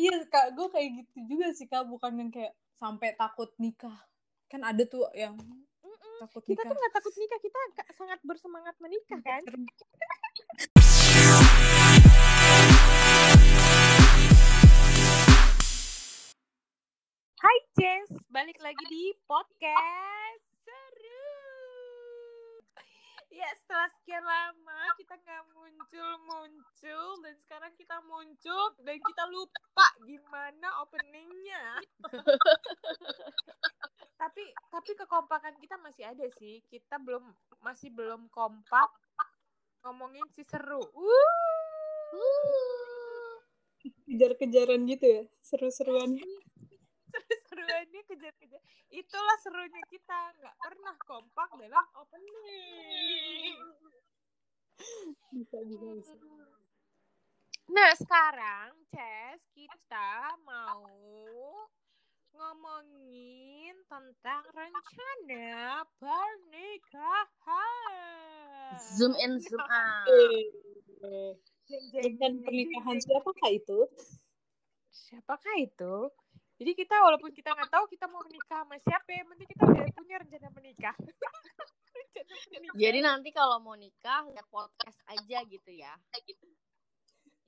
iya kak gue kayak gitu juga sih kak bukan yang kayak sampai takut nikah. Kan ada tuh yang Mm-mm. takut kita nikah. tuh nggak takut nikah kita sangat bersemangat menikah kan? Hai Jess. Balik lagi di podcast ya setelah sekian lama kita nggak muncul muncul dan sekarang kita muncul dan kita lupa gimana openingnya. Tapi tapi kekompakan kita masih ada sih. Kita belum masih belum kompak ngomongin si seru. Wuh. kejar-kejaran gitu ya seru-seruan seru-seruannya kejar-kejar. Itulah serunya kita. Nggak pernah kompak dalam opening. Bisa bisa bisa. Nah sekarang Ces kita mau ngomongin tentang rencana pernikahan. Zoom in, zoom out. Jeng, dan jeng, pernikahan siapakah itu? Siapakah itu jadi kita walaupun kita nggak tahu kita mau menikah sama siapa yang penting kita udah punya rencana menikah. Rencana menikah. Jadi nanti kalau mau nikah lihat podcast aja gitu ya.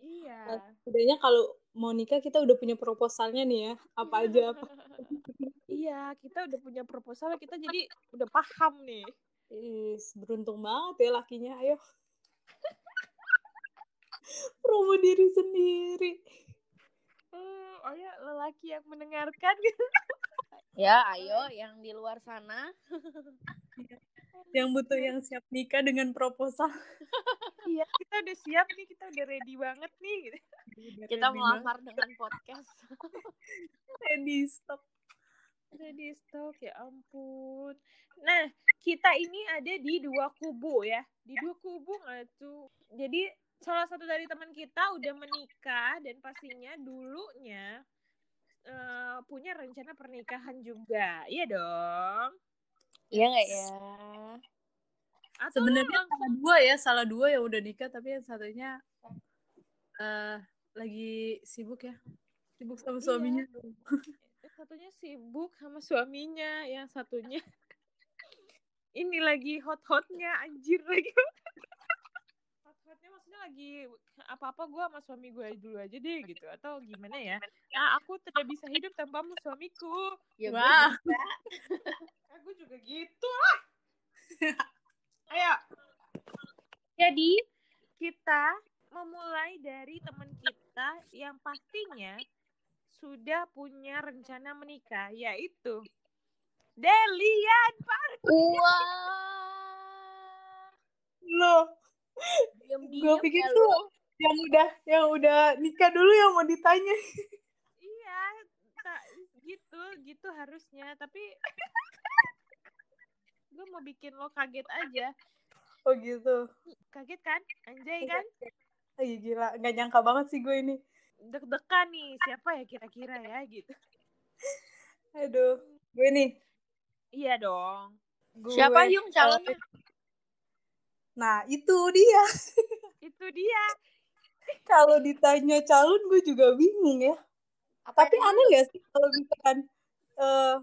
iya. Setidaknya kalau mau nikah kita udah punya proposalnya nih ya. Apa aja. Apa iya kita udah punya proposal kita jadi udah paham nih. Is, beruntung banget ya lakinya. Ayo. Promo diri sendiri. Hmm, oh ya lelaki yang mendengarkan gitu. Ya, ayo yang di luar sana. yang butuh yang siap nikah dengan proposal iya kita udah siap nih kita udah ready banget nih gitu. Kita melamar dengan podcast. ready stop ready stok ya ampun nah kita ini ada di dua kubu ya di dua kubu nggak tuh jadi salah satu dari teman kita udah menikah dan pastinya dulunya eh, punya rencana pernikahan juga. Iya dong. Iya nggak ya? atau sebenarnya langsung- salah dua ya salah dua yang udah nikah tapi yang satunya eh lagi sibuk ya. Sibuk sama Iya. suaminya. Satunya sibuk sama suaminya yang satunya ini lagi hot-hotnya anjir lagi lagi apa-apa gue sama suami gue dulu aja deh gitu. Atau gimana ya? Nah aku tidak bisa hidup tanpamu suamiku. Ya Wah. gue juga. aku juga gitu lah ayo. Jadi kita memulai dari teman kita yang pastinya sudah punya rencana menikah yaitu Delian Wah. lo Diam-diam Gua pikir ya tuh- lu. yang udah yang udah nikah dulu yang mau ditanya Iya, tak gitu, gitu harusnya. Tapi gue mau bikin lo kaget aja. oh gitu Kaget kan? Anjay kan? Ih, gila nggak nyangka banget sih gue ini Deg-degan nih, siapa ya kira-kira ya gitu. aduh gue nih Iya dong. gue, Siapa Yung eh, calonnya? Nah itu dia Itu dia. kalau ditanya calon gue juga bingung ya Apa tapi aneh gak sih kalau misalkan eh,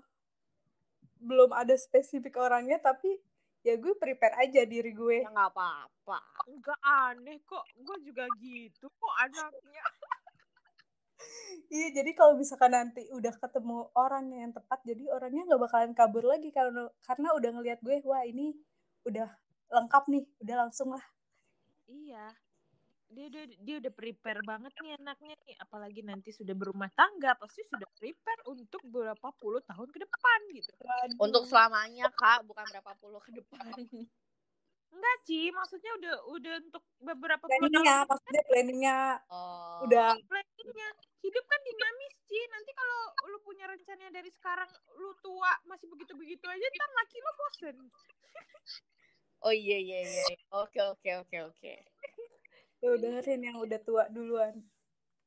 belum ada spesifik orangnya tapi ya gue prepare aja diri gue Ya nggak apa-apa. Enggak aneh kok. Gue juga gitu kok anaknya. iya jadi kalau misalkan nanti udah ketemu orang yang tepat jadi orangnya nggak bakalan kabur lagi karena karena udah ngelihat gue wah ini udah lengkap nih udah langsung lah Iya. Dia udah dia udah prepare banget nih anaknya nih. Apalagi nanti sudah berumah tangga, pasti sudah prepare untuk berapa puluh tahun ke depan gitu. Untuk selamanya kak, bukan berapa puluh ke depan. Enggak, Ci. Maksudnya udah udah untuk beberapa puluh planningnya tahun maksudnya planningnya Oh. udah planningnya. Hidup kan dinamis, Ci. Nanti kalau lu punya rencananya dari sekarang, lu tua masih begitu-begitu aja, ntar laki lu bosen. Oh iya iya iya. Oke oke oke oke. ya udahin yang udah tua duluan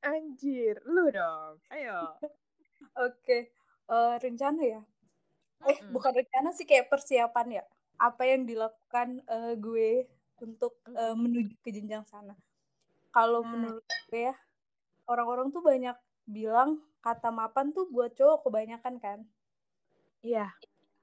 Anjir, lu dong. Ayo. oke Eh, rencana ya eh bukan rencana sih kayak persiapan ya apa yang dilakukan eh, gue untuk eh, menuju ke jenjang sana kalau Nah. menurut gue ya orang-orang tuh banyak bilang kata mapan tuh buat cowok kebanyakan kan. Iya.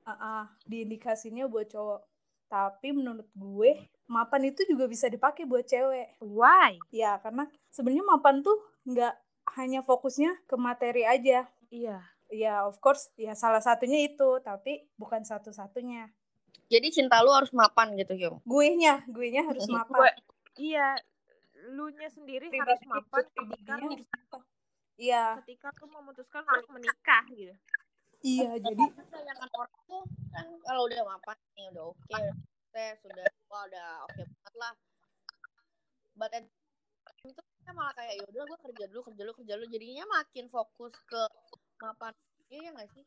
Uh-uh, diindikasinya buat cowok. Tapi menurut gue mapan itu juga bisa dipakai buat cewek. Why? Ya karena sebenarnya mapan tuh nggak hanya fokusnya ke materi aja. Iya. Ya of course ya salah satunya itu tapi bukan satu-satunya. Jadi cinta lu harus mapan gitu, Kim. Gue nya, gue nya harus Gue, mapan. iya. Lu nya sendiri harus Pribadi mapan ketika harus. Iya, ketika lu memutuskan untuk menikah gitu. Iya jadi kebanyakan orang tuh kan kalau udah mapan nih udah oke tes sudah wah udah oke banget lah but at itu kan malah kayak yaudah gue kerja dulu kerja dulu kerja dulu jadinya makin fokus ke mapan iya nggak sih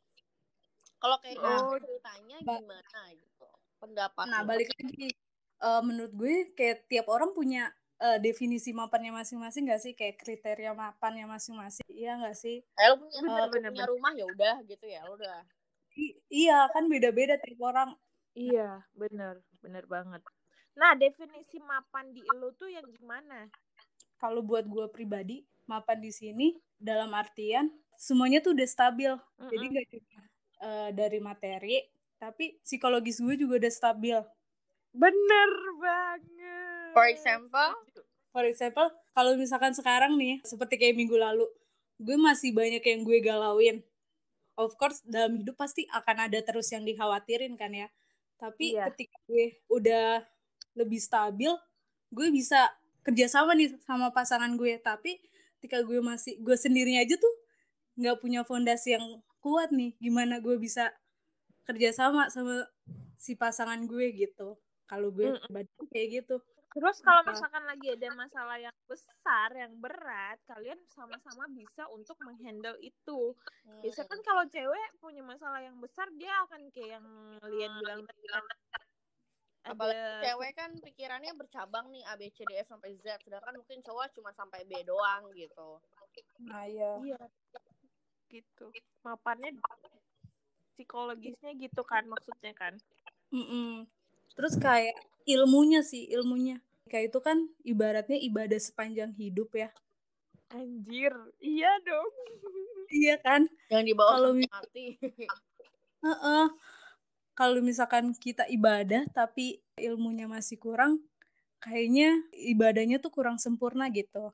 kalau kayak gitu ceritanya ba- gimana gitu pendapat Nah, balik lagi. Eh, menurut gue kayak tiap orang punya eh, definisi mapannya masing-masing gak sih? Kayak kriteria mapannya masing-masing. Iya gak sih? kayak lu punya, Bener, lu bener, punya rumah ya udah gitu ya udah I- iya, kan beda-beda tiap orang. Iya, bener, bener banget. Nah, definisi mapan di lu tuh yang gimana? Kalau buat gue pribadi, mapan di sini dalam artian semuanya tuh udah stabil. Jadi Mm-mm. gak cuma eh, dari materi, tapi psikologis gue juga udah stabil. Bener banget. for example For example, kalau misalkan sekarang nih, seperti kayak minggu lalu, gue masih banyak yang gue galauin. Of course, dalam hidup pasti akan ada terus yang dikhawatirin kan ya. Tapi Iya. ketika gue udah lebih stabil, gue bisa kerjasama nih sama pasangan gue. Tapi ketika gue masih, gue sendirinya aja tuh nggak punya fondasi yang kuat nih. Gimana gue bisa kerjasama sama si pasangan gue gitu. Kalau gue pribadi tuh kayak gitu. Terus kalau misalkan lagi ada masalah yang besar, yang berat, kalian sama-sama bisa untuk menghandle itu. Biasanya kan kalau cewek punya masalah yang besar, dia akan kayak yang Lian bilang tadi kan. apalagi cewek kan pikirannya bercabang nih A B C D E F sampai Z sedangkan mungkin cowok cuma sampai B doang gitu Nah, iya. Iya. Gitu. Mapannya psikologisnya gitu kan maksudnya kan. Terus kayak ilmunya sih, ilmunya. Kayak itu kan ibaratnya ibadah sepanjang hidup ya. Anjir. Iya dong. Iya kan? yang dibawa Kalau mati Heeh. Kalau misalkan kita ibadah tapi ilmunya masih kurang, kayaknya ibadahnya tuh kurang sempurna gitu.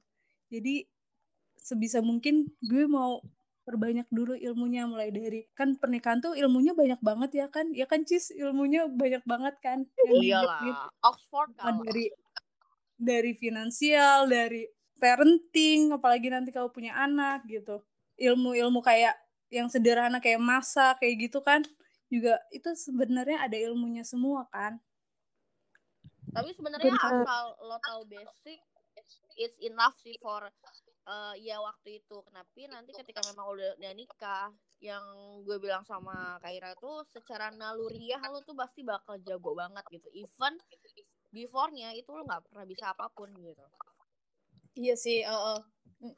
Jadi sebisa mungkin gue mau perbanyak dulu ilmunya mulai dari kan pernikahan tuh ilmunya banyak banget ya kan? Ya kan cis? Ilmunya banyak banget kan? Iyalah Oxford Nah, kalau dari dari finansial, dari parenting, apalagi nanti kalau punya anak gitu. Ilmu-ilmu kayak yang sederhana kayak masak kayak gitu kan? Juga itu sebenarnya ada ilmunya semua kan. tapi sebenarnya asal lo tahu basic it's enough sih for eh, ya waktu itu. Tapi nanti ketika memang udah, udah nikah yang gue bilang sama Kaira tuh secara naluriah lo tuh pasti bakal jago banget gitu. Even before-nya itu lo nggak pernah bisa apa pun gitu. Iya sih,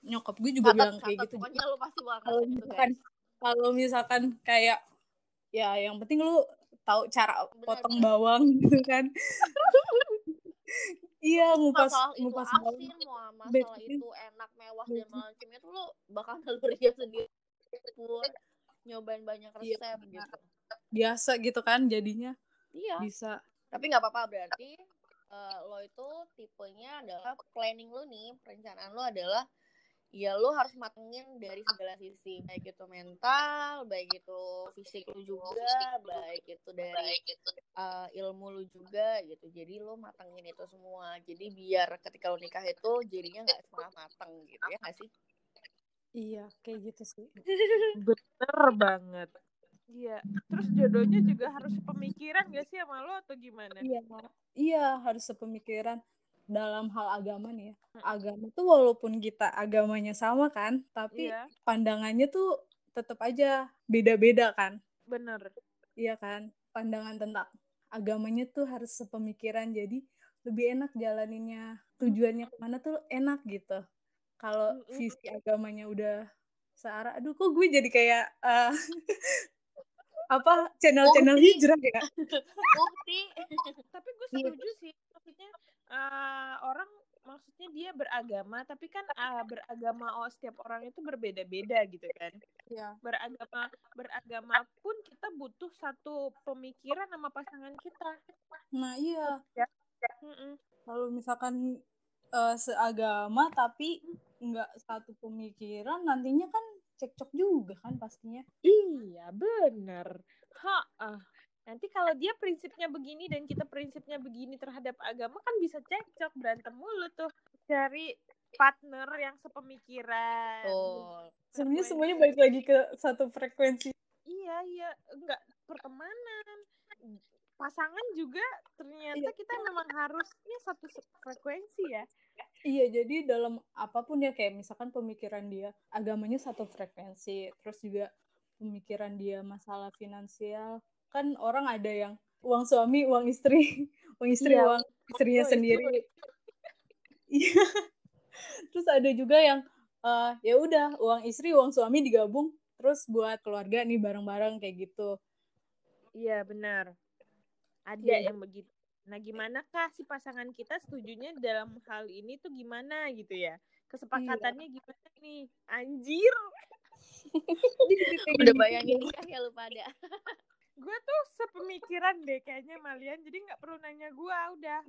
nyokap gue juga bilang catat kayak catat gitu. pokoknya lo pasti bakal Kalau ngerasain itu misalkan kalau misalkan kayak ya yang penting lu tahu cara potong bawang gitu kan. iya, ngupas masalah itu ngupas asin mau masalah itu enak mewah dan macamnya tuh lo bakal naluriah sendiri pur nyobain banyak Iya, resep benar. gitu. Biasa gitu kan jadinya. Iya. Bisa. tapi nggak apa-apa berarti eh, lo itu tipenya adalah planning lo nih perencanaan lo adalah ya lo harus matengin dari segala sisi baik itu mental baik itu fisik lo juga baik itu dari eh, ilmu lo juga gitu jadi lo matengin itu semua jadi biar ketika lo nikah itu jadinya nggak setengah mateng gitu ya nggak sih Iya, kayak gitu sih. Bener banget. Iya. Terus jodohnya juga harus pemikiran gak sih sama lo atau gimana? Iya, iya harus sepemikiran dalam hal agama nih ya. Agama tuh walaupun kita agamanya sama kan, tapi Iya, pandangannya tuh tetap aja beda-beda kan. bener. Iya kan? Pandangan tentang agamanya tuh harus sepemikiran. Jadi lebih enak jalaninnya. Tujuannya ke mana tuh enak gitu. Kalau visi agamanya udah searah, aduh kok gue jadi kayak eh, apa channel-channel hijrah ya? bukti Tapi gue Iya. setuju sih. Maksudnya eh, orang maksudnya dia beragama tapi kan uh, beragama oh setiap orang itu berbeda-beda gitu kan Iya. beragama beragama pun kita butuh satu pemikiran sama pasangan kita Nah, iya. Mm-mm. Kalau misalkan eh, seagama tapi nggak satu pemikiran, nantinya kan cekcok juga kan pastinya. iya bener ha ah. Nanti kalau dia prinsipnya begini dan kita prinsipnya begini terhadap agama kan bisa cekcok berantem mulu tuh cari partner yang sepemikiran Betul. Sebenarnya semuanya balik lagi ke satu frekuensi. Iya, iya, enggak pertemanan. Pasangan juga ternyata Iya. kita memang harusnya satu frekuensi ya. Iya, jadi dalam apa pun ya kayak misalkan pemikiran dia agamanya satu frekuensi, terus juga pemikiran dia masalah finansial. Kan orang ada yang uang suami, uang istri, uang istri, Iya. uang istrinya Oh, sendiri. Iya. Terus ada juga yang eh, ya udah uang istri, uang suami digabung terus buat keluarga nih bareng-bareng kayak gitu. Iya, benar. Ada Iya. yang begitu. Nah, gimana kah si pasangan kita setujunya dalam hal ini tuh gimana gitu ya? Kesepakatannya gimana nih? Anjir, Udah gitu. bayangin nikah ya lu pada. Gue tuh sepemikiran deh kayaknya Malian. Jadi nggak perlu nanya gue, udah.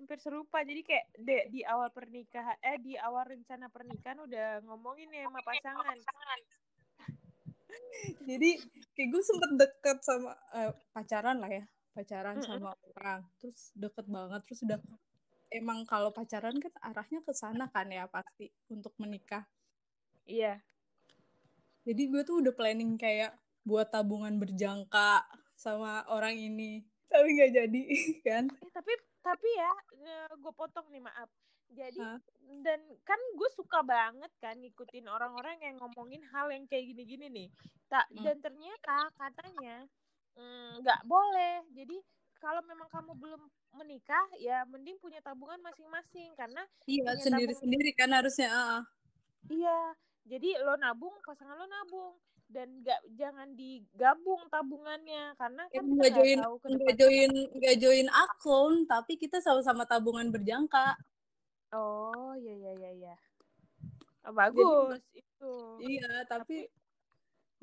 Hampir serupa. Jadi kayak de, di awal pernikahan, eh di awal rencana pernikahan udah ngomongin nih sama pasangan. Jadi kayak gue sempet deket sama eh, pacaran lah ya, pacaran Mm-mm. sama orang, terus deket banget, terus udah emang kalau pacaran kan arahnya ke sana kan ya pasti untuk menikah. Iya. Jadi gue tuh udah planning kayak buat tabungan berjangka sama orang ini, tapi nggak jadi kan? Eh, tapi tapi ya gue potong nih maaf. Jadi Hah? dan kan gue suka banget kan ngikutin orang-orang yang ngomongin hal yang kayak gini-gini nih. Tak Hmm. dan ternyata katanya mm, nggak boleh. Jadi kalau memang kamu belum menikah ya mending punya tabungan masing-masing karena Iya sendiri-sendiri kan harusnya. ah. iya. Jadi lo nabung, pasangan lo nabung dan nggak jangan digabung tabungannya karena Ya, kan nggak join nggak join nggak join akun, tapi kita sama-sama tabungan berjangka. Oh, iya iya iya iya. Oh, bagus itu. Iya, tapi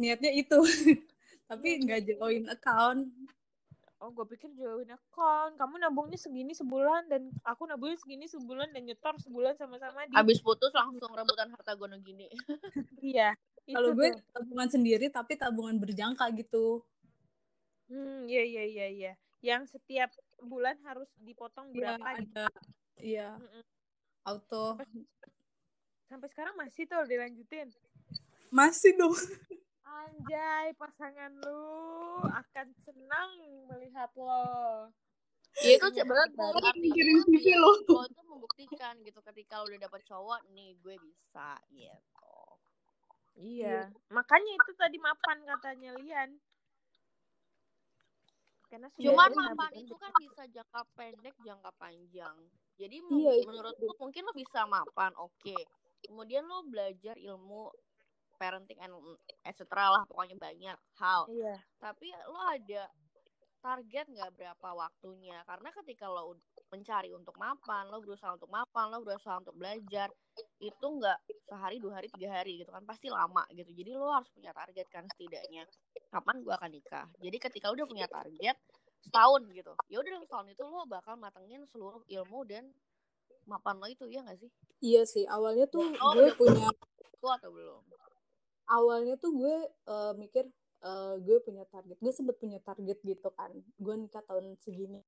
niatnya itu. tapi Iya, nggak join account. Oh, gue pikir join account. Kamu nabungnya segini sebulan dan aku nabungnya segini sebulan dan nyetor sebulan sama-sama di. Abis putus langsung rebutan harta gono gini. Iya. Kalau gue tuh. tabungan sendiri tapi tabungan berjangka gitu. Hmm, iya iya iya iya. Yang setiap bulan harus dipotong Iya, berapa gitu. ada iya, Mm-mm. auto. Sampai sekarang masih tuh dilanjutin. Masih dong. Anjay, pasangan lu akan senang melihat lo. Ya itu Punya berat hati baru. artinya Kirim CV lo. lo itu membuktikan gitu ketika lo udah dapet cowok nih gue bisa gitu. Iya. Makanya itu tadi mapan katanya Lian. Karena Cuman mapan itu kan bisa jangka pendek, jangka panjang. Jadi Iya, itu. menurut lu mungkin lo bisa mapan, oke. Kemudian lo belajar ilmu parenting and etc lah pokoknya banyak hal. Iya. Tapi lo ada target nggak berapa waktunya? Karena ketika lo mencari untuk mapan, lo berusaha untuk mapan, lo berusaha untuk belajar, itu nggak sehari, dua hari, tiga hari gitu kan pasti lama gitu. Jadi lo harus punya target kan setidaknya. Kapan gue akan nikah? Jadi ketika lo udah punya target setahun gitu, ya udah dalam setahun itu lo bakal matengin seluruh ilmu dan mapan lo itu ya nggak sih? Iya sih, awalnya tuh Oh, gue punya Itu atau belum? Awalnya tuh gue eh, mikir eh, gue punya target. Gue sempet punya target gitu kan. Gue nikah tahun segini.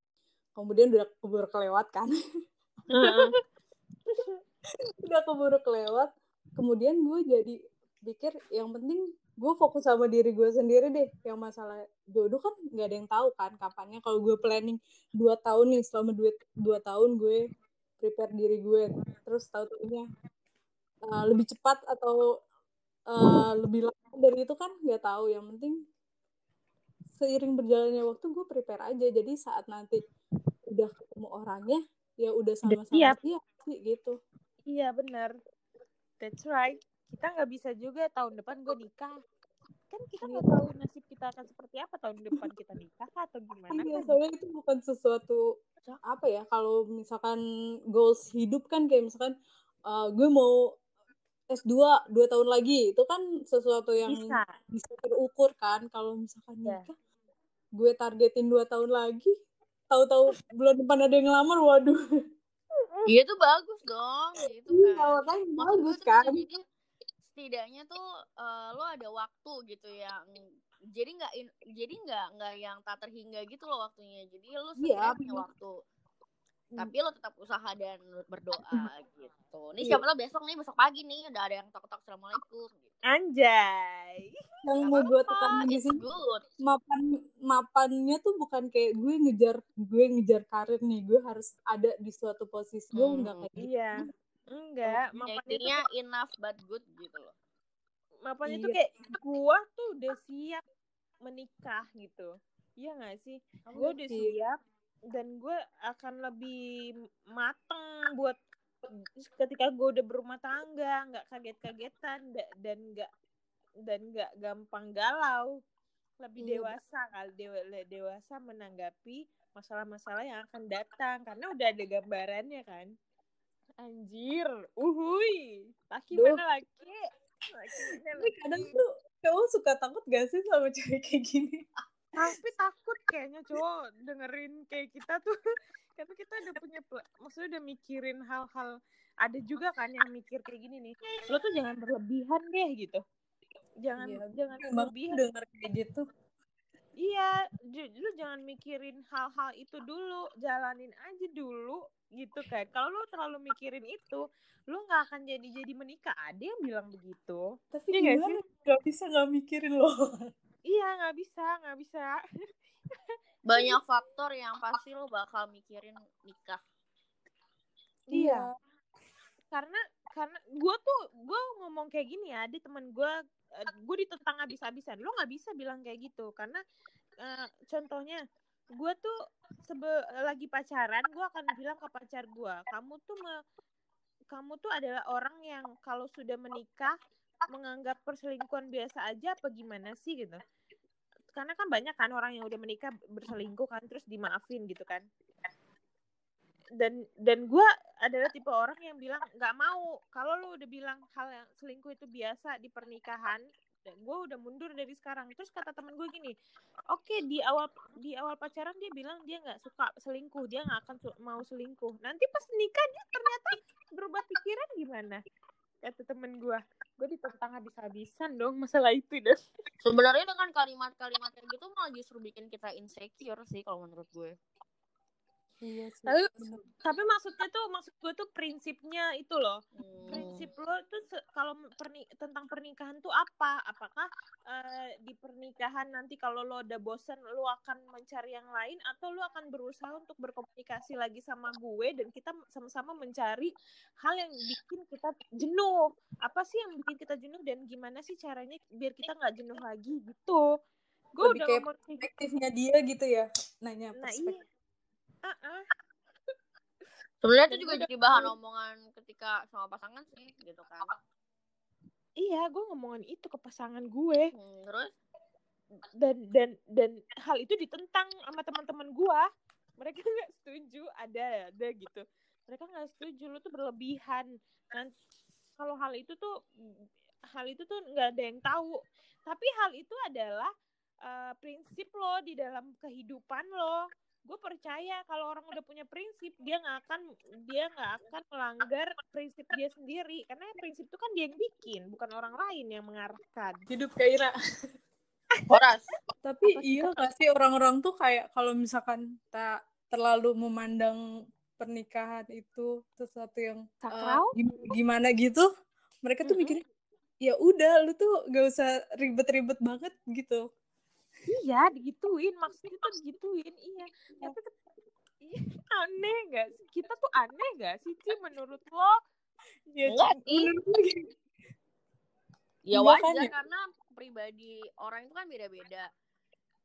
Kemudian udah keburu kelewat kan. udah keburu kelewat. Kemudian gue jadi pikir yang penting gue fokus sama diri gue sendiri deh. Yang masalah jodoh kan nggak ada yang tahu kan kapannya. Kalau gue planning dua tahun nih selama dua, dua tahun gue prepare diri gue. Terus tahu-taunya uh, lebih cepat atau uh, lebih lama dari itu kan nggak tahu. Yang penting seiring berjalannya waktu gue prepare aja. Jadi saat nanti udah ketemu orangnya ya udah sama-sama siap. sih gitu. Iya benar. That's right. Kita nggak bisa juga tahun depan gue nikah. Kan kita nggak tahu nasib kita kita akan seperti apa tahun depan kita nikah atau gimana Iya, kan soalnya itu bukan sesuatu apa ya kalau misalkan goals hidup kan kayak misalkan uh, gue mau S2 dua tahun lagi itu kan sesuatu yang bisa bisa terukur kan kalau misalkan Ya. nikah gue targetin dua tahun lagi tahu-tahu bulan depan ada yang ngelamar waduh Iya itu bagus dong, gitu iya kan. Maksud gue bagus tuh kan jadi setidaknya tuh eh, lo ada waktu gitu yang jadi nggak jadi nggak nggak yang tak terhingga gitu loh waktunya. Jadi lo Iya, sebenarnya punya bener. waktu. Hmm. Tapi lo tetap usaha dan berdoa gitu. Nih Iya. siapa tau besok nih besok pagi nih udah ada yang tok-tok assalamualaikum. Gitu. anjay yang Gak mau gue tekanin di sini mapan mapannya tuh bukan kayak gue ngejar gue ngejar karir nih gue harus ada di suatu posisi gue Hmm. nggak kayak gitu iya enggak Ya, mapannya tuh intinya enough but good gitu loh. mapannya tuh Iya. kayak gua tuh udah siap menikah gitu iya nggak sih gue udah Iya. siap dan gue akan lebih mateng buat ketika gue udah berumah tangga nggak kaget-kagetan da- dan nggak dan nggak gampang galau. Lebih Iya, dewasa kali dewa, dewasa menanggapi masalah-masalah yang akan datang karena udah ada gambarannya kan. Anjir uhui laki Duh. mana laki? Laki mana Tapi kadang laki? tuh cowok suka takut gak sih sama cewek kayak gini tapi takut kayaknya cowok dengerin kayak kita tuh. Tapi kita udah punya maksudnya udah mikirin hal-hal ada juga kan yang mikir kayak gini nih lo tuh jangan berlebihan deh gitu. Jangan Iya, jangan berlebihan. denger kayak gitu. Iya lu jangan mikirin hal-hal itu dulu jalanin aja dulu gitu kan. Kalau lu terlalu mikirin itu lu nggak akan jadi jadi menikah. Ada yang bilang begitu. Tapi nggak gimana? gak bisa gak mikirin loh iya nggak bisa nggak bisa Banyak faktor yang pasti lo bakal mikirin nikah. Iya. karena karena gue tuh gue ngomong kayak gini ya ada teman gue gue ditentang habis-habisan lo nggak bisa bilang kayak gitu karena eh, contohnya gue tuh sebe lagi pacaran gue akan bilang ke pacar gue kamu tuh me- kamu tuh adalah orang yang kalau sudah menikah menganggap perselingkuhan biasa aja apa gimana sih gitu? Karena kan banyak kan orang yang udah menikah berselingkuh kan terus dimaafin gitu kan. Dan dan gue adalah tipe orang yang bilang nggak mau. Kalau lu udah bilang hal yang selingkuh itu biasa di pernikahan dan gue udah mundur dari sekarang. Terus kata temen gue gini oke di awal di awal pacaran dia bilang dia nggak suka selingkuh dia nggak akan mau selingkuh. Nanti pas nikah dia ternyata berubah pikiran gimana kata temen gue gue ditentang habis-habisan dong masalah itu deh Sebenarnya dengan kalimat-kalimat kayak gitu malah justru bikin kita insecure sih kalau menurut gue. Iya sih Tapi- bener. tapi maksudnya tuh maksud gue tuh prinsipnya itu loh Hmm. prinsip lo tuh kalau perni tentang pernikahan tuh apa? Apakah eh, di pernikahan nanti kalau lo udah bosen lo akan mencari yang lain atau lo akan berusaha untuk berkomunikasi lagi sama gue dan kita sama-sama mencari hal yang bikin kita jenuh. Apa sih yang bikin kita jenuh dan gimana sih caranya biar kita nggak jenuh lagi gitu? Gue udah kayak gitu. perspektifnya dia gitu ya nanya Nah perspektif Sebenarnya itu juga gue jadi bahan omongan ketika sama pasangan sih gitu kan. Iya, gue ngomongin itu ke pasangan gue. Hmm, terus? Dan dan dan hal itu ditentang sama teman-teman gua. Mereka nggak setuju ada ada gitu. Mereka nggak setuju lu tuh berlebihan. Dan kalau hal itu tuh hal itu tuh nggak ada yang tahu. Tapi hal itu adalah eh, prinsip lo di dalam kehidupan lo gue percaya kalau orang udah punya prinsip dia nggak akan dia nggak akan melanggar prinsip dia sendiri karena prinsip itu kan dia yang bikin bukan orang lain yang mengarahkan hidup kayak Ira Horas. Tapi Apa iya gak sih orang-orang tuh kayak kalau misalkan tak terlalu memandang pernikahan itu sesuatu yang eh, Sakral? gim- gimana gitu, mereka tuh Mm-mm. mikirnya ya udah lu tuh gak usah ribet-ribet banget gitu. Iya, digituin. Maksudnya tuh digituin. Iya. Tapi iya, aneh gak sih? Kita tuh aneh gak sih, Ci, menurut lo? Ya, Enggak sih. Ya Iya wajar kan ya? karena pribadi orang itu kan beda-beda.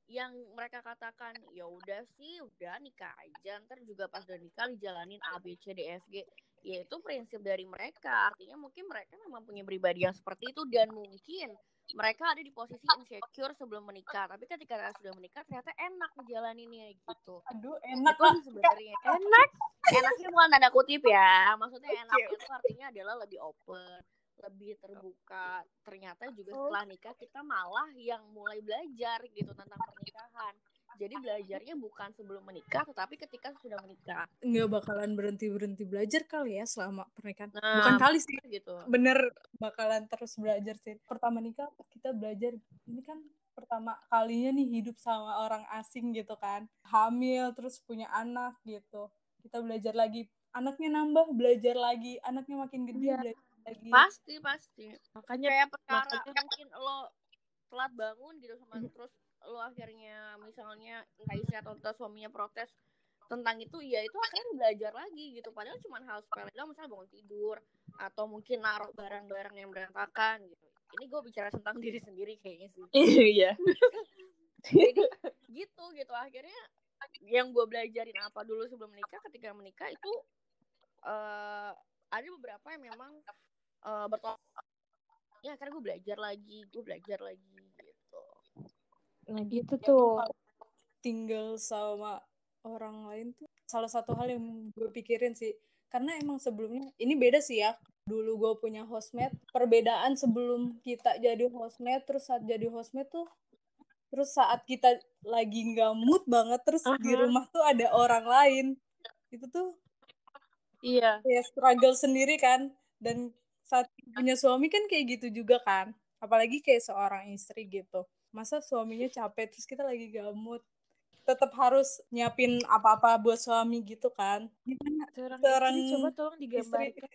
Yang mereka katakan ya udah sih, udah nikah aja. Ntar juga pas udah nikah dijalanin A B C D F G. Ya itu prinsip dari mereka. Artinya mungkin mereka memang punya pribadi yang seperti itu dan mungkin mereka ada di posisi insecure sebelum menikah. Tapi ketika sudah menikah ternyata enak ngejalaninnya gitu. Aduh enak itu sih sebenarnya. Enak. enaknya bukan tanda kutip ya. Maksudnya enak itu artinya adalah lebih open lebih terbuka. Ternyata juga Oh. setelah nikah kita malah yang mulai belajar gitu tentang pernikahan jadi belajarnya bukan sebelum menikah tetapi ketika sudah menikah. Nggak bakalan berhenti berhenti belajar kali ya selama pernikahan. Nah, bukan kali sih. gitu. Bener bakalan terus belajar sih. Pertama nikah kita belajar ini kan pertama kalinya nih hidup sama orang asing gitu kan. Hamil terus punya anak gitu. Kita belajar lagi. Anaknya nambah belajar lagi. Anaknya makin gede Iya. belajar lagi. Pasti pasti. Makanya kayak perkara makanya- mungkin lo telat bangun gitu sama terus lo akhirnya misalnya entah istri atau entah suaminya protes tentang itu ya itu akhirnya belajar lagi gitu. Padahal cuma hal sepele doang misalnya bangun tidur atau mungkin naruh barang-barang yang berantakan gitu. Ini gue bicara tentang diri sendiri kayaknya sih. Iya. jadi gitu gitu. Akhirnya yang gue belajarin apa dulu sebelum menikah ketika menikah itu eh ada beberapa yang memang eh bertolak. Ya akhirnya gue belajar lagi gue belajar lagi Nah gitu Ya, tuh. tinggal sama orang lain tuh salah satu hal yang gue pikirin sih karena emang sebelumnya ini beda sih ya dulu gue punya hostmate perbedaan sebelum kita jadi hostmate terus saat jadi hostmate tuh terus saat kita lagi nggak mood banget terus di Aha. rumah tuh ada orang lain itu tuh Iya. kayak struggle sendiri kan dan saat punya suami kan kayak gitu juga kan apalagi kayak seorang istri gitu masa suaminya capek terus kita lagi gamut. Tetap harus nyiapin apa-apa buat suami gitu kan. Gimana? Seorang, Seorang istri coba tolong digambarkan.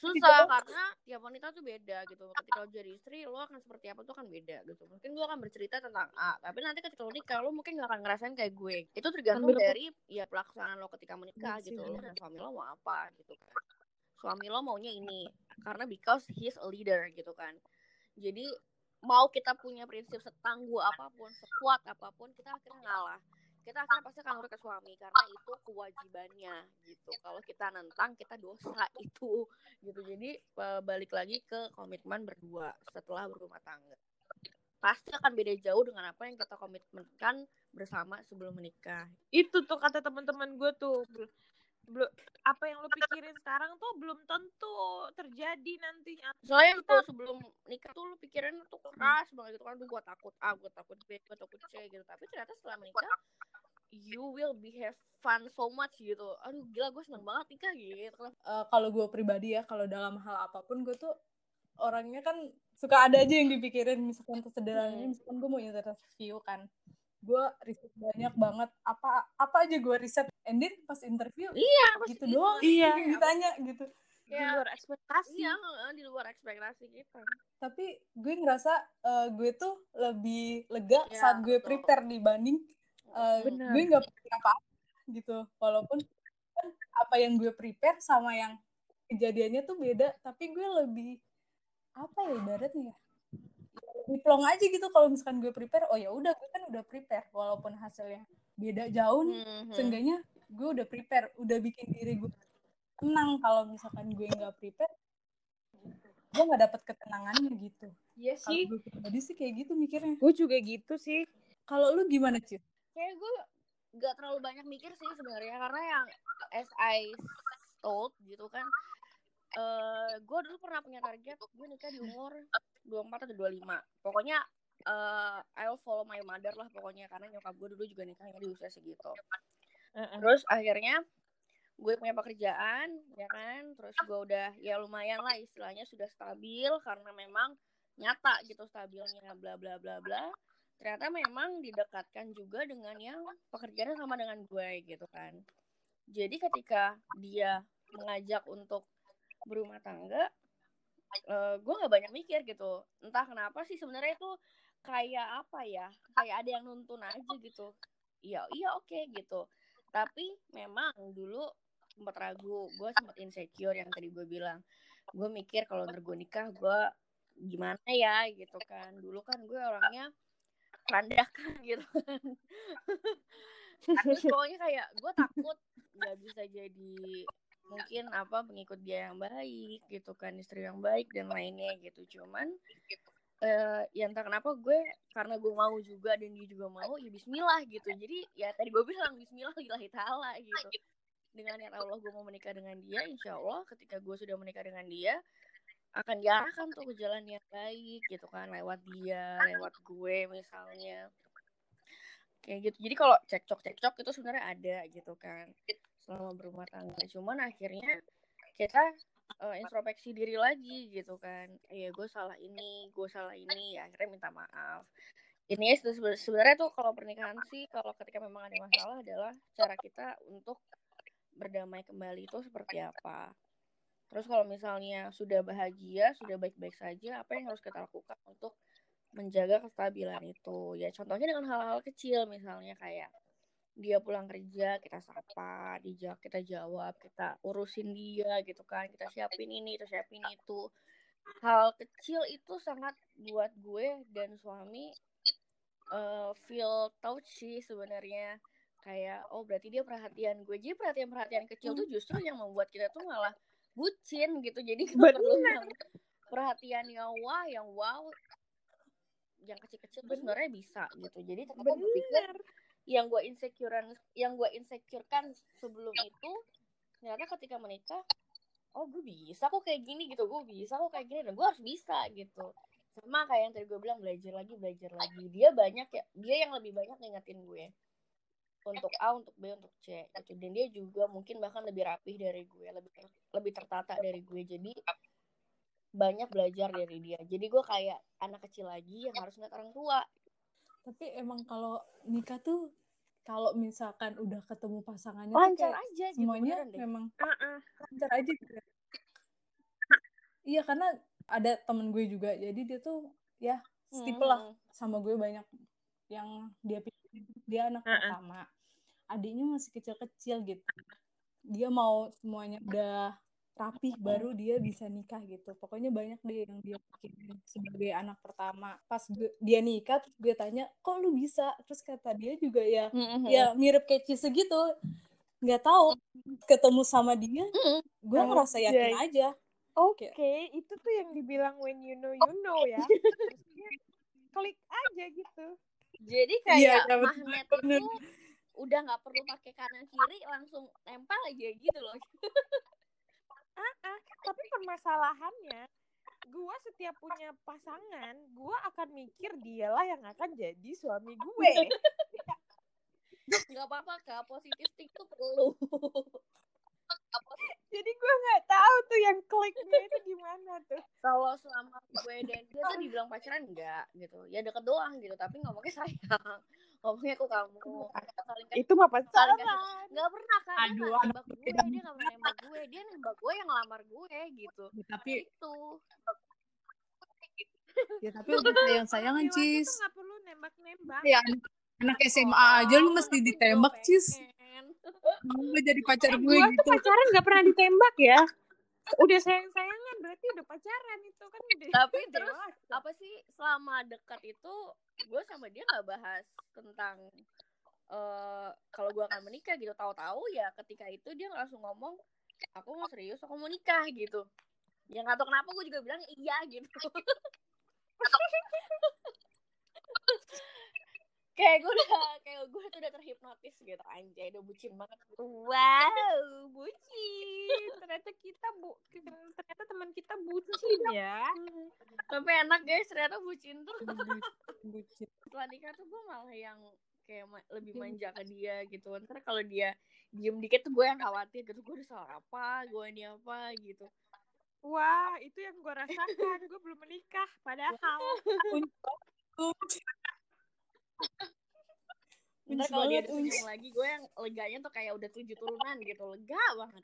susah karena tiap wanita tuh beda gitu. Ketika lo jadi istri lo akan seperti apa tuh kan beda gitu. Mungkin gue akan bercerita tentang A tapi nanti ketika lo nikah lo mungkin gak akan ngerasain kayak gue. Itu tergantung Ambil- dari ya pelaksanaan lo ketika menikah Iya sih, gitu. Lo dan suami lo mau apa gitu kan. Suami lo maunya ini karena because he's a leader gitu kan. Jadi mau kita punya prinsip setangguh apa pun sekuat apa pun kita akhirnya ngalah. Kita akhirnya pasti akan ke suami karena itu kewajibannya gitu. Kalau kita nentang kita dosa itu gitu. Jadi balik lagi ke komitmen berdua setelah berumah tangga. Pasti akan beda jauh dengan apa yang kita komitmenkan bersama sebelum menikah. Itu tuh kata teman-teman gue tuh. Bel- belum apa yang lo pikirin sekarang tuh belum tentu terjadi nantinya. soalnya itu sebelum nikah tuh lu pikirin tuh keras banget gitu kan tuh gue takut A gue takut B gue takut C gitu. Tapi ternyata setelah menikah you will be have fun so much gitu. Aduh gila gue seneng banget nikah gitu. Eh, kalau gue pribadi ya kalau dalam hal apa pun gue tuh orangnya kan suka ada aja yang dipikirin misalkan sesederhananya Hmm. misalkan gue mau interview kan gue riset banyak banget apa apa aja gue riset and then pas interview iya gitu doang Iya. ditanya gitu Di ya luar ekspektasi. iya heeh, di luar ekspektasi kita tapi gue ngerasa eh, gue tuh lebih lega Iya, saat gue betul. prepare dibanding eh, Benar. gue nggak prepare apa gitu walaupun kan apa yang gue prepare sama yang kejadiannya tuh beda tapi gue lebih apa ya ibaratnya ya lebih plong aja gitu kalau misalkan gue prepare oh ya udah gue kan udah prepare walaupun hasilnya beda jauh nih Mhm. seenggaknya gue udah prepare udah bikin diri gue tenang kalau misalkan gue nggak prepare gue nggak dapet ketenangannya gitu Iya kalau sih. gue pribadi sih kayak gitu mikirnya Gue juga gitu sih. kalau lu gimana cuy kayak gue gak terlalu banyak mikir sih sebenarnya karena yang as I told gitu kan eh gue dulu pernah punya target gue nikah di umur 24 atau 25 pokoknya eh I'll follow my mother lah pokoknya karena nyokap gue dulu juga nikahnya di usia segitu. Terus akhirnya gue punya pekerjaan ya kan? Terus gue udah ya lumayan lah istilahnya sudah stabil karena memang nyata gitu stabilnya bla bla bla bla. Ternyata memang didekatkan juga dengan yang pekerjaannya sama dengan gue gitu kan. Jadi ketika dia mengajak untuk berumah tangga eh, gue nggak banyak mikir gitu. Entah kenapa sih sebenarnya itu kayak apa ya kayak ada yang nuntun aja gitu. Iya iya oke gitu. Tapi memang dulu sempat ragu gue sempat insecure yang tadi gue bilang. Gue mikir kalau ntar gue nikah gue gimana ya gitu kan. Dulu kan gue orangnya randakan gitu kan. Terus pokoknya kayak gue takut nggak bisa jadi mungkin apa pengikut dia yang baik gitu kan istri yang baik dan lainnya gitu. Cuman eh ya entah kenapa gue karena gue mau juga dan dia juga mau ya Bismillah gitu. Jadi ya tadi gue bilang Bismillah lillahi ta'ala gitu. Dengan niat Allah gue mau menikah dengan dia insya Allah ketika gue sudah menikah dengan dia akan diarahkan tuh ke jalan yang baik gitu kan lewat dia lewat gue misalnya. Kayak gitu. Jadi kalau cekcok cekcok itu sebenarnya ada gitu kan selama berumah tangga. Cuman akhirnya kita uh, introspeksi diri lagi gitu kan. Ya gue salah ini gue salah ini. Ya akhirnya minta maaf. Ini ya sebenarnya tuh kalau pernikahan sih kalau ketika memang ada masalah adalah cara kita untuk berdamai kembali itu seperti apa. Terus kalau misalnya sudah bahagia sudah baik-baik saja apa yang harus kita lakukan untuk menjaga kestabilan itu? Ya contohnya dengan hal-hal kecil misalnya kayak dia pulang kerja kita sapa dijak kita jawab kita urusin dia gitu kan kita siapin ini kita siapin itu. Hal kecil itu sangat buat gue dan suami uh, feel touch sih sebenarnya. Kayak oh berarti dia perhatian gue. Jadi perhatian perhatian kecil tuh justru yang membuat kita tuh malah bucin gitu. Jadi perlu yang perhatian yang wah yang wow yang kecil-kecil tuh sebenarnya bisa gitu. Jadi aku berpikir yang gue insecurean yang gue insecurekan sebelum itu ternyata ketika menikah oh gue bisa kok kayak gini gitu gue bisa kok kayak gini dan gue harus bisa gitu. Sama kayak yang tadi gue bilang belajar lagi belajar lagi. Dia banyak ya dia yang lebih banyak ngingetin gue. Untuk A untuk B untuk C gitu. Dan dia juga mungkin bahkan lebih rapih dari gue lebih lebih tertata dari gue. Jadi banyak belajar dari dia. Jadi gue kayak anak kecil lagi yang harus ngeliat orang tua. Tapi emang kalau nikah tuh kalau misalkan udah ketemu pasangannya lancar tuh aja gitu, semuanya gitu, memang uh-uh. lancar aja gitu. Iya karena ada temen gue juga jadi dia tuh ya tipe lah sama gue banyak yang dia pikir dia anak uh-uh. pertama adiknya masih kecil-kecil gitu dia mau semuanya udah rapih baru dia bisa nikah gitu. Pokoknya banyak deh yang dia pikirin sebagai anak pertama. Pas gue, dia nikah terus gue tanya kok lu bisa? Terus kata dia juga ya mm-hmm. ya mirip kayak Cise gitu. Nggak tahu ketemu sama dia mm-hmm. gue ngerasa yakin yeah. aja. Oke okay. itu tuh yang dibilang when you know you know ya. Klik aja gitu. Jadi kayak ya, magnet itu udah nggak perlu pakai kanan kiri langsung nempel aja gitu loh. tapi permasalahannya gue setiap punya pasangan gue akan mikir dialah yang akan jadi suami gue. Nggak apa-apa kak positif itu perlu jadi gue nggak tahu tuh yang kliknya itu gimana tuh. Kalau selama gue dan dia tuh dibilang pacaran enggak gitu. Ya deket doang gitu. Tapi ngomongnya sayang ngomongnya aku kamu. Saling itu mah pacaran nggak pernah kan Aduh, dia nembak gue dia nggak pernah nembak gue dia nembak gue yang ngelamar gue gitu. Ya, tapi itu ya tapi udah sayang sayangan cis. nggak perlu nembak nembak ya anak SMA oh, aja lu mesti ditembak cis. Mau jadi pacar gue gua gitu? pacaran nggak pernah ditembak ya. Udah sayang sayangan berarti udah pacaran itu kan udah tapi terus apa sih selama dekat itu gue sama dia nggak bahas tentang uh, kalau gue akan menikah gitu. Tahu-tahu ya ketika itu dia langsung ngomong aku mau serius aku mau nikah gitu. Ya nggak tahu kenapa gue juga bilang iya gitu kayak gue udah kayak gue tuh udah terhipnotis gitu anjay udah bucin banget. Wow bucin. Ternyata kita bu ternyata teman kita bucin ya. Tapi enak guys ternyata bucin tuh bucin setelah nikah tuh gue malah yang kayak ma lebih manja ke dia gitu. Ntar kalau dia diem dikit tuh gue yang khawatir gitu gue udah salah apa? Gue ini apa? gitu. Wah itu yang gue rasakan. Gue belum menikah padahal Ntar kalau dia senyum lagi, gue yang leganya tuh kayak udah tujuh turunan gitu, lega banget.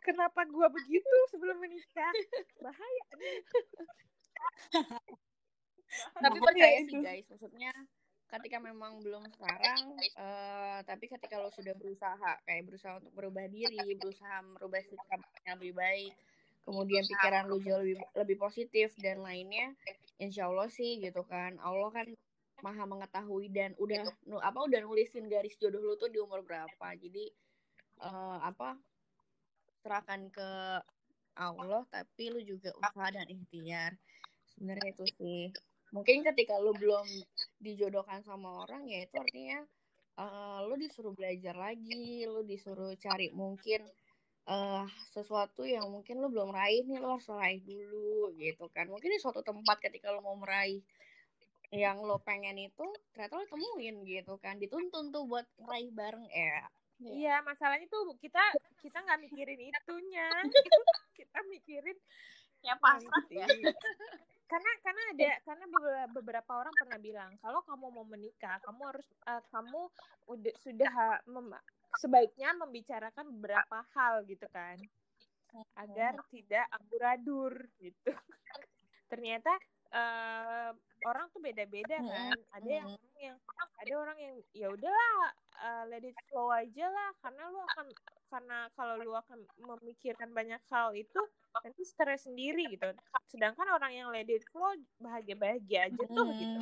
Kenapa gue begitu sebelum menikah? Bahaya. tapi percaya sih guys, maksudnya ketika memang belum sekarang, uh, tapi ketika lo sudah berusaha, kayak berusaha untuk berubah diri, berusaha merubah sikap yang lebih baik, kemudian pikiran lo jauh lebih lebih positif dan lainnya, insya Allah sih gitu kan, Allah kan maha mengetahui dan udah nu, apa udah nulisin garis jodoh lu tuh di umur berapa. Jadi uh, apa serahkan ke Allah tapi lu juga usaha dan ikhtiar. Sebenarnya itu sih. Mungkin ketika lu belum dijodohkan sama orang ya itu artinya uh, lu disuruh belajar lagi lu disuruh cari mungkin uh, sesuatu yang mungkin lu belum raih nih lu harus raih dulu gitu kan. Mungkin di suatu tempat ketika lu mau meraih yang lo pengen itu ternyata lo temuin gitu kan dituntun tuh buat meraih bareng ya. Iya, masalahnya tuh kita kita nggak mikirin itunya, kita mikirin ya pasrah ya. karena karena ada karena beberapa orang pernah bilang kalau kamu mau menikah, kamu harus uh, kamu udah sudah mem, sebaiknya membicarakan beberapa hal gitu kan, agar tidak amburadur gitu. Ternyata uh, orang tuh beda-beda kan. Ada yang orang yang ada orang yang ya udahlah uh, let it flow aja lah. Karena lu akan karena kalau lu akan memikirkan banyak hal itu nanti stres sendiri gitu. Sedangkan orang yang let it flow bahagia-bahagia aja tuh gitu.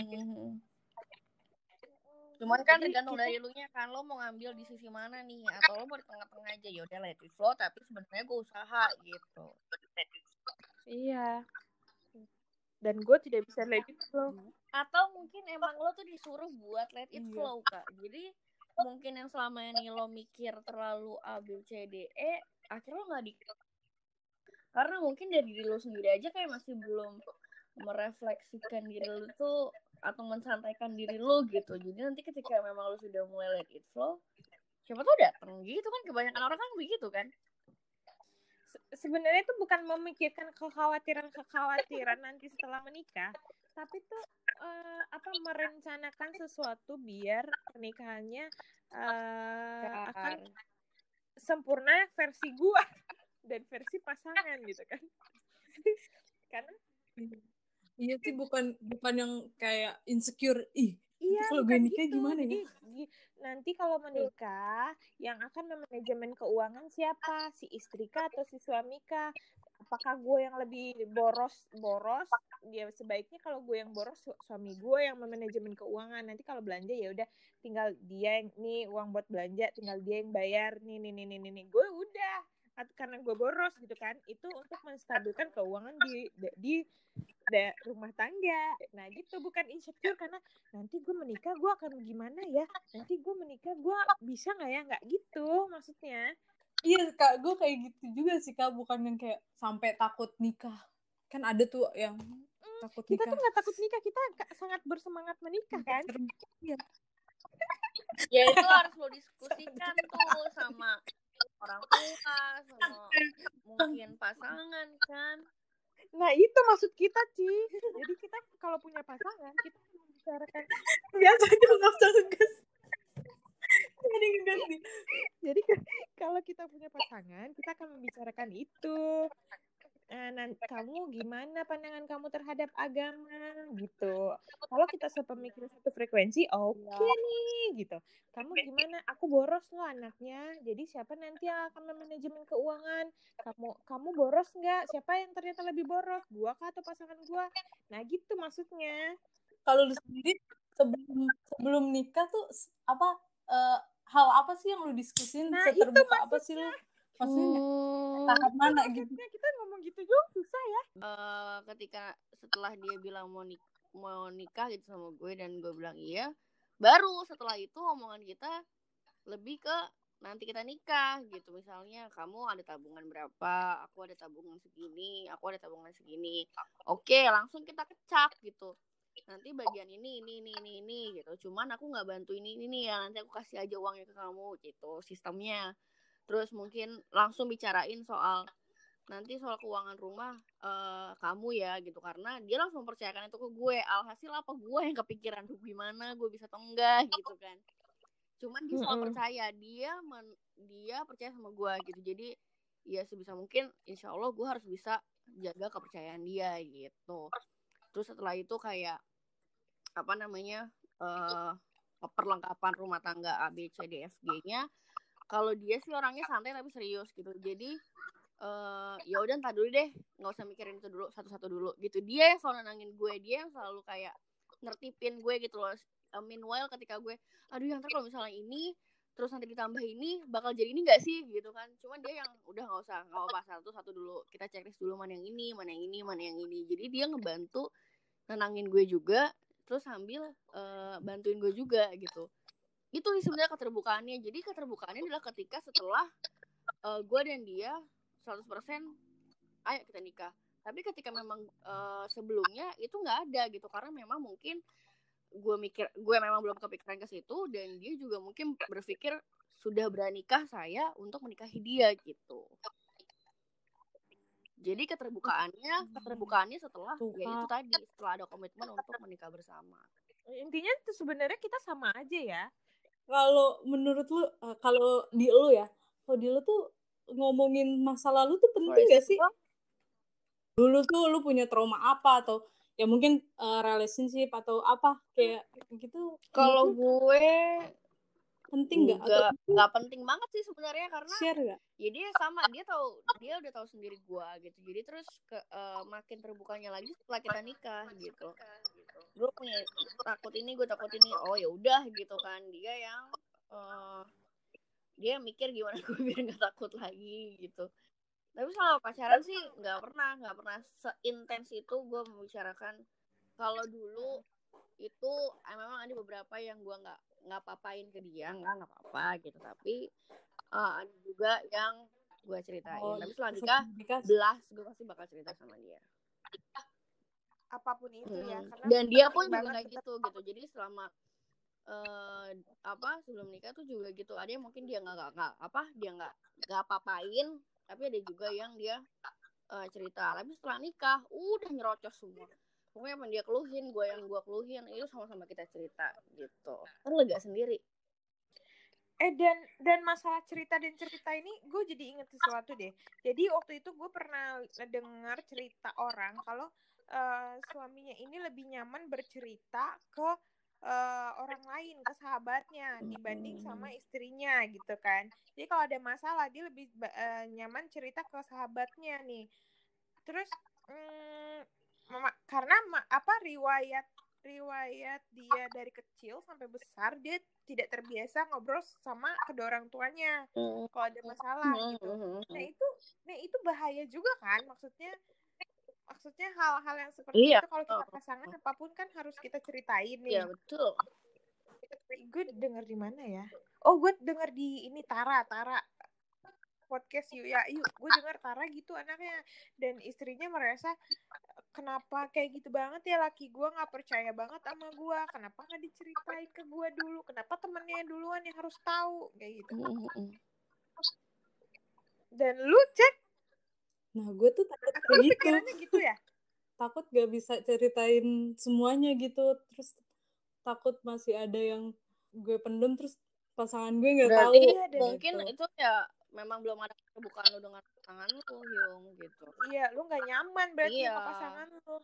Cuman kan tergantung dari lu nya kan. Lo mau ngambil di sisi mana nih? Atau lo mau di tengah-tengah aja. Ya udah let it flow tapi sebenarnya gue usaha gitu. Iya dan gue tidak bisa let it flow. Atau mungkin emang lo tuh disuruh buat let it iya. flow kak. Jadi mungkin yang selama ini lo mikir terlalu A B C D E akhirnya lo nggak di karena mungkin dari diri lo sendiri aja kayak masih belum merefleksikan diri lo tuh atau mensantaikan diri lo gitu. Jadi nanti ketika memang lo sudah mulai let it flow siapa tuh dateng gitu kan. Kebanyakan orang kan begitu kan sebenarnya itu bukan memikirkan kekhawatiran-kekhawatiran nanti setelah menikah, tapi tuh uh, apa merencanakan sesuatu biar pernikahannya uh, akan sempurna versi gua dan versi pasangan gitu kan. Karena Iya sih bukan bukan yang kayak insecure ih Iya, kalau gue nikah gitu. gimana ya? Jadi, nanti kalau menikah, yang akan memanajemen keuangan siapa? Si istri kah atau si suami kah? Apakah gue yang lebih boros boros? Dia sebaiknya kalau gue yang boros, suami gue yang memanajemen keuangan. Nanti kalau belanja ya udah tinggal dia yang nih uang buat belanja, tinggal dia yang bayar. Nih nih nih nih nih. Gue udah karena gue boros gitu kan itu untuk menstabilkan keuangan di di, di rumah tangga. Nah gitu bukan insecure karena nanti gue menikah gue akan gimana ya? Nanti gue menikah gue bisa nggak ya? Nggak gitu maksudnya. Iya kak gue kayak gitu juga sih kak bukan yang kayak sampai takut nikah. Kan ada tuh yang mm, takut kita nikah. tuh nggak takut nikah kita sangat bersemangat menikah kan? iya ya itu harus lo diskusikan tuh sama orang tua sama mungkin pasangan kan. Nah itu maksud kita Ci. Jadi kita kalau punya pasangan kita membicarakan biasa itu nggak usah ngegas. Jadi ngegas nih. Jadi kalau kita punya pasangan kita akan membicarakan itu Nanti kamu gimana pandangan kamu terhadap agama gitu. Kalau kita sepemikiran satu frekuensi, oke okay ya. nih gitu. Kamu gimana? Aku boros loh anaknya. Jadi siapa nanti yang akan memanajemen keuangan? Kamu kamu boros nggak? Siapa yang ternyata lebih boros? Gua kah atau pasangan gua? Nah gitu maksudnya. Kalau lu sendiri sebelum sebelum nikah tuh apa uh, hal apa sih yang lu diskusin? Nah, Seterbuka apa sih lu? maksudnya hmm. tahap mana gitu kita gitu juga susah ya. Uh, ketika setelah dia bilang mau nik mau nikah gitu sama gue dan gue bilang iya baru setelah itu omongan kita lebih ke nanti kita nikah gitu. Misalnya kamu ada tabungan berapa? Aku ada tabungan segini aku ada tabungan segini. Oke langsung kita kecap gitu. Nanti bagian ini ini ini ini ini gitu. Cuman aku nggak bantu ini ini ya. Nanti aku kasih aja uangnya ke kamu gitu sistemnya. Terus mungkin langsung bicarain soal nanti soal keuangan rumah uh, kamu ya gitu. Karena dia langsung percayakan itu ke gue. Alhasil apa gue yang kepikiran tuh gimana gue bisa atau enggak gitu kan. Cuman dia soal percaya dia men, dia percaya sama gue gitu. Jadi ya sebisa mungkin insya Allah gue harus bisa jaga kepercayaan dia gitu. Terus setelah itu kayak apa namanya uh, perlengkapan rumah tangga A B C D F G nya kalau dia sih orangnya santai tapi serius gitu. Jadi uh, ya udah entar dulu deh nggak usah mikirin itu dulu satu-satu dulu. Gitu. Dia yang selalu nenangin gue dia yang selalu kayak nertipin gue gitu loh. Uh, meanwhile ketika gue aduh yang kalau misalnya ini terus nanti ditambah ini bakal jadi ini gak sih? Gitu kan. Cuman dia yang udah nggak usah nggak apa satu satu dulu. Kita checklist dulu mana yang ini mana yang ini mana yang ini. Jadi dia ngebantu nenangin gue juga terus sambil uh, bantuin gue juga gitu. Itu sih sebenarnya keterbukaannya. Jadi keterbukaannya adalah ketika setelah uh, gue dan dia 100% ayo kita nikah. Tapi ketika memang uh, sebelumnya itu nggak ada gitu karena memang mungkin gue mikir gue memang belum kepikiran ke situ dan dia juga mungkin berpikir sudah beranikah saya untuk menikahi dia gitu. Jadi keterbukaannya keterbukaannya setelah ya itu tadi setelah ada komitmen untuk menikah bersama. Intinya itu sebenarnya kita sama aja ya. Kalau menurut lu eh, kalau di lu ya kalau di lu tuh ngomongin masa lalu tuh penting gak sih? dulu tuh lu punya trauma apa atau ya mungkin uh, relationship atau apa kayak gitu kalau gue penting nggak? Nggak nggak penting banget sih sebenarnya karena share gak? ya dia sama dia tahu dia udah tahu sendiri gue gitu. Jadi terus ke uh, makin terbukanya lagi setelah kita nikah gitu. Gue punya takut ini gue takut ini. Oh ya udah gitu kan. Dia yang uh, dia mikir gimana gue biar nggak takut lagi gitu. Tapi selama pacaran sih nggak pernah nggak pernah seintens itu gue membicarakan. Kalau dulu itu eh, memang ada beberapa yang gue nggak nggak papain ke dia nggak nggak apa-apa gitu. Tapi uh, ada juga yang gue ceritain. Oh, tapi setelah nikah belas gue pasti bakal cerita sama dia. Apa pun itu ya, hmm. ya karena dan dia pun juga kayak gitu gitu. Jadi selama uh, apa sebelum nikah tuh juga gitu. Ada yang mungkin dia nggak nggak apa dia nggak nggak papain tapi ada juga yang dia uh, cerita. Tapi setelah nikah udah nyerocos semua. Pokoknya apa dia keluhin gue yang gue keluhin itu sama-sama kita cerita gitu. Kan lega sendiri. Eh dan dan masalah cerita dan cerita ini gue jadi inget sesuatu deh. Jadi waktu itu gue pernah dengar cerita orang kalau uh, suaminya ini lebih nyaman bercerita ke uh, orang lain ke sahabatnya dibanding sama istrinya gitu kan jadi kalau ada masalah dia lebih uh, nyaman cerita ke sahabatnya nih terus um, karena apa riwayat riwayat dia dari kecil sampai besar dia tidak terbiasa ngobrol sama kedua orang tuanya mm. kalau ada masalah mm. gitu. Nah itu, nah itu bahaya juga kan maksudnya maksudnya hal-hal yang seperti iya. itu kalau kita pasangan apa pun kan harus kita ceritain nih. Iya betul. Gue denger di mana ya? Oh gue denger di ini Tara Tara. Podcast yuk ya yuk. Gue dengar Tara gitu anaknya. Dan istrinya merasa kenapa kayak gitu banget ya? Laki gue nggak percaya banget sama gue. Kenapa nggak diceritain ke gue dulu? Kenapa temennya duluan yang harus tahu? Kayak gitu. Dan lu cek nah gue tuh takut kayak gitu. gitu ya? Takut gak bisa ceritain semuanya gitu. Terus takut masih ada yang gue pendem terus pasangan gue nggak tahu. Iya, mungkin gitu. itu ya memang belum ada kebukaan lu dengan pasangan lu Hyung gitu. Iya lu nggak nyaman berarti iya. sama pasangan lu.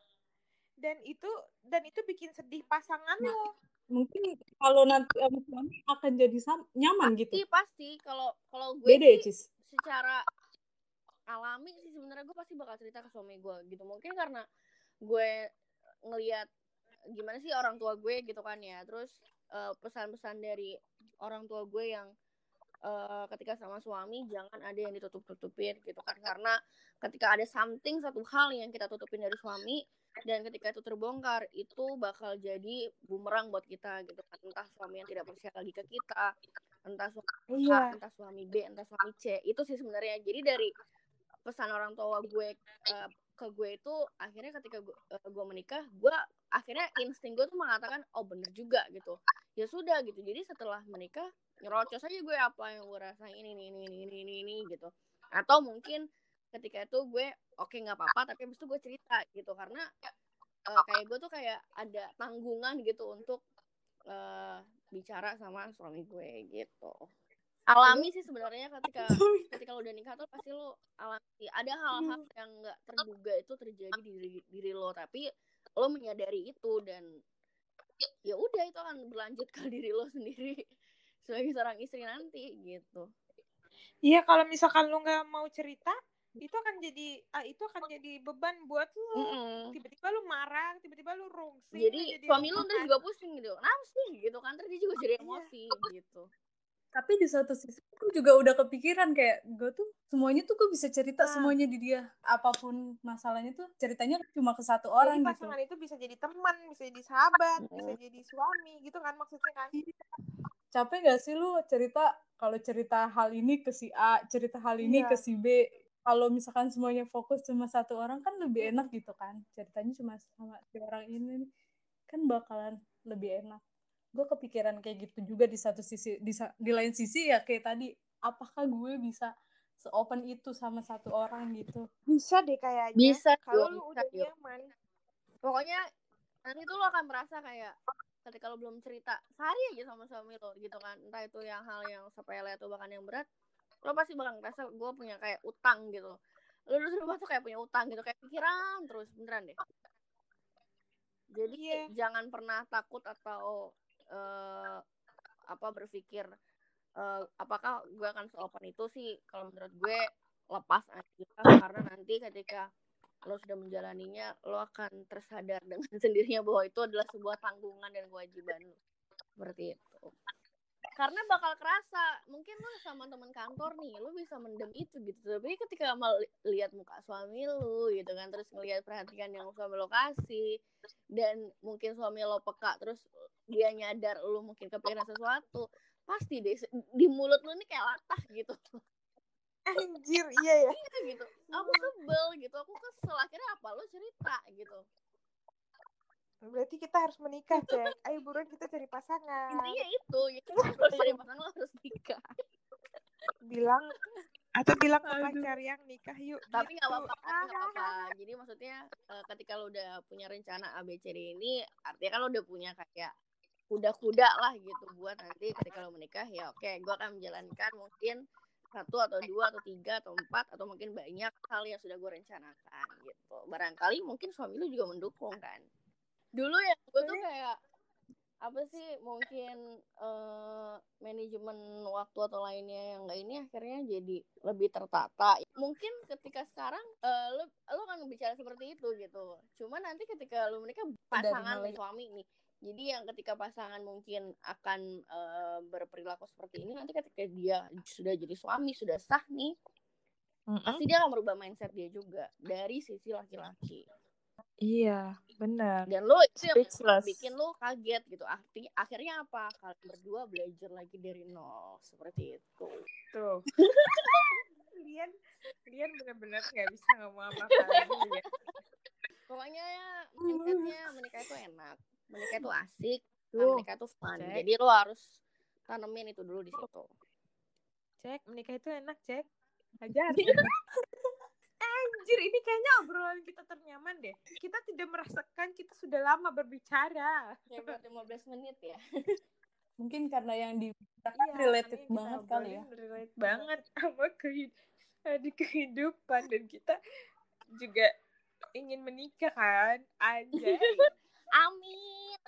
Dan itu dan itu bikin sedih pasangan nah, lo mungkin kalau nanti um, suami akan jadi nyaman pasti, gitu. pasti. Kalau kalau gue beda ya, Cis? secara alami sih sebenarnya gue pasti bakal cerita ke suami gue gitu. Mungkin karena gue ngelihat gimana sih orang tua gue gitu kan ya. Terus uh, pesan-pesan dari orang tua gue yang uh, ketika sama suami jangan ada yang ditutup-tutupin gitu kan. Karena ketika ada something satu hal yang kita tutupin dari suami dan ketika itu terbongkar itu bakal jadi bumerang buat kita gitu kan. Entah suami yang tidak percaya lagi ke kita entah suami iya. A, entah suami B entah suami C. Itu sih sebenarnya. Jadi dari pesan orang tua gue uh, ke gue itu akhirnya ketika gue, uh, gue menikah gue akhirnya insting gue tuh mengatakan oh bener juga gitu. Ya sudah gitu. Jadi setelah menikah nyerocos aja gue apa yang gue rasain ini ini ini ini ini, ini gitu. Atau mungkin ketika itu gue oke okay, nggak apa-apa tapi habis itu gue cerita gitu. Karena uh, kayak gue tuh kayak ada tanggungan gitu untuk uh, bicara sama suami gue gitu alami sih sebenarnya ketika ketika lo udah nikah tuh pasti lo alami. Ada hal-hal yang nggak terduga itu terjadi di diri, diri lo tapi lo menyadari itu dan ya udah itu akan berlanjut ke diri lo sendiri sebagai seorang istri nanti gitu. Iya kalau misalkan lu nggak mau cerita itu akan jadi ah, itu akan jadi beban buat mm -mm. tiba-tiba lu marah tiba-tiba lu rungsing jadi, jadi suami lu ntar juga pusing gitu. Kenapa sih? Gitu kan terus dia juga jadi iya. emosi gitu tapi di satu sisi aku juga udah kepikiran kayak gue tuh semuanya tuh gue bisa cerita Nah. semuanya di dia. Apa pun masalahnya tuh ceritanya cuma ke satu Jadi orang gitu. pasangan itu bisa jadi teman, bisa jadi sahabat, bisa jadi suami gitu kan maksudnya kan. capek gak sih lu cerita kalau cerita hal ini ke si A cerita hal ini Iya. ke si B? Kalau misalkan semuanya fokus cuma satu orang kan lebih enak gitu kan? Ceritanya cuma sama si orang ini kan bakalan lebih enak gue kepikiran kayak gitu juga di satu sisi di, di lain sisi ya kayak tadi apakah gue bisa seopen itu sama satu orang gitu Bisa deh kayaknya. Bisa, Kalau lu bisa, udah Yuk. nyaman. pokoknya nanti tuh lo akan merasa kayak ketika lo belum cerita sehari aja sama suami lo gitu kan entah itu yang hal yang sepele atau bahkan yang berat lo pasti bakal ngerasa gue punya kayak utang gitu lo di rumah tuh kayak punya utang gitu kayak pikiran terus beneran deh jadi Iya. jangan pernah takut atau eh, apa berpikir eh, apakah gue akan seopen itu sih? Kalau menurut gue lepas aja. Karena nanti ketika lo sudah menjalaninya lo akan tersadar dengan sendirinya bahwa itu adalah sebuah tanggungan dan kewajiban seperti itu karena bakal kerasa mungkin lo sama teman kantor nih lo bisa mendem itu gitu. Tapi ketika mal lihat muka suami lo gitu kan terus ngelihat perhatian yang suami lo kasih dan mungkin suami lo peka terus dia nyadar lo mungkin kepikiran sesuatu pasti deh di mulut lo nih kayak latah gitu. Anjir, iya ya. Iya gitu. Aku sebel gitu. Aku kesel. Akhirnya apa? Lo cerita gitu Berarti kita harus menikah, Cek. Ayo buruan kita cari pasangan. intinya itu gitu kalau cari pasangan harus nikah Bilang atau bilang ke pacar yang nikah yuk. tapi nggak gitu. apa-apa nggak apa-apa jadi maksudnya eh, ketika lo udah punya rencana ABCD ini artinya kan lo udah punya kayak kuda-kuda lah gitu buat nanti ketika lo menikah ya oke gue akan menjalankan mungkin satu atau dua atau tiga atau empat atau mungkin banyak hal yang sudah gue rencanakan gitu barangkali mungkin suami lu juga mendukung kan dulu ya gue tuh kayak apa sih mungkin eh, manajemen waktu atau lainnya yang enggak ini akhirnya jadi lebih tertata. Mungkin ketika sekarang eh, lu lu kan bicara seperti itu gitu. Cuma nanti ketika lu menikah pasangan nih, suami nih. Jadi yang ketika pasangan mungkin akan eh, berperilaku seperti ini nanti ketika dia sudah jadi suami sudah sah nih pasti dia akan merubah mindset dia juga dari sisi laki-laki Iya, benar. dan lo itu yang Speechless. bikin lo kaget gitu artinya akhirnya apa kalian berdua belajar lagi dari nol seperti itu Tuh. Lian, Lian benar-benar nggak bisa ngomong apa-apa lagi ya. pokoknya ya menikah itu enak menikah itu asik Tuh, menikah itu fun Cek. jadi lo harus tanemin itu dulu di situ Cek, menikah itu enak, Cek. Ajar. Anjir, ini kayaknya obrolan kita ternyaman deh. Kita tidak merasakan kita sudah lama berbicara. ya buat 15 menit ya mungkin karena yang di Iya, related banget kali ya obrolin Relate banget sama kehid di kehidupan dan kita juga ingin menikah kan, anjay. amin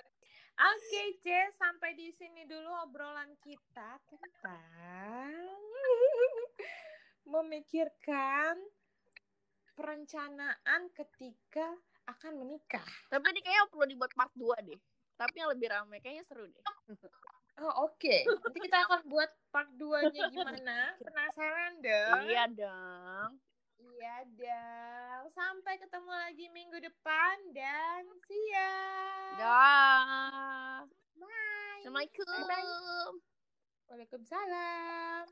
Oke, C, sampai di sini dulu obrolan kita tentang memikirkan perencanaan ketika akan menikah. tapi ini kayaknya perlu dibuat part 2 deh tapi yang lebih ramai kayaknya seru deh Oh, oke. Nanti kita akan buat part 2-nya gimana? Penasaran dong? iya dong Iya dong. Sampai ketemu lagi minggu depan dan see ya. dah Bye. assalamualaikum Waalaikumsalam.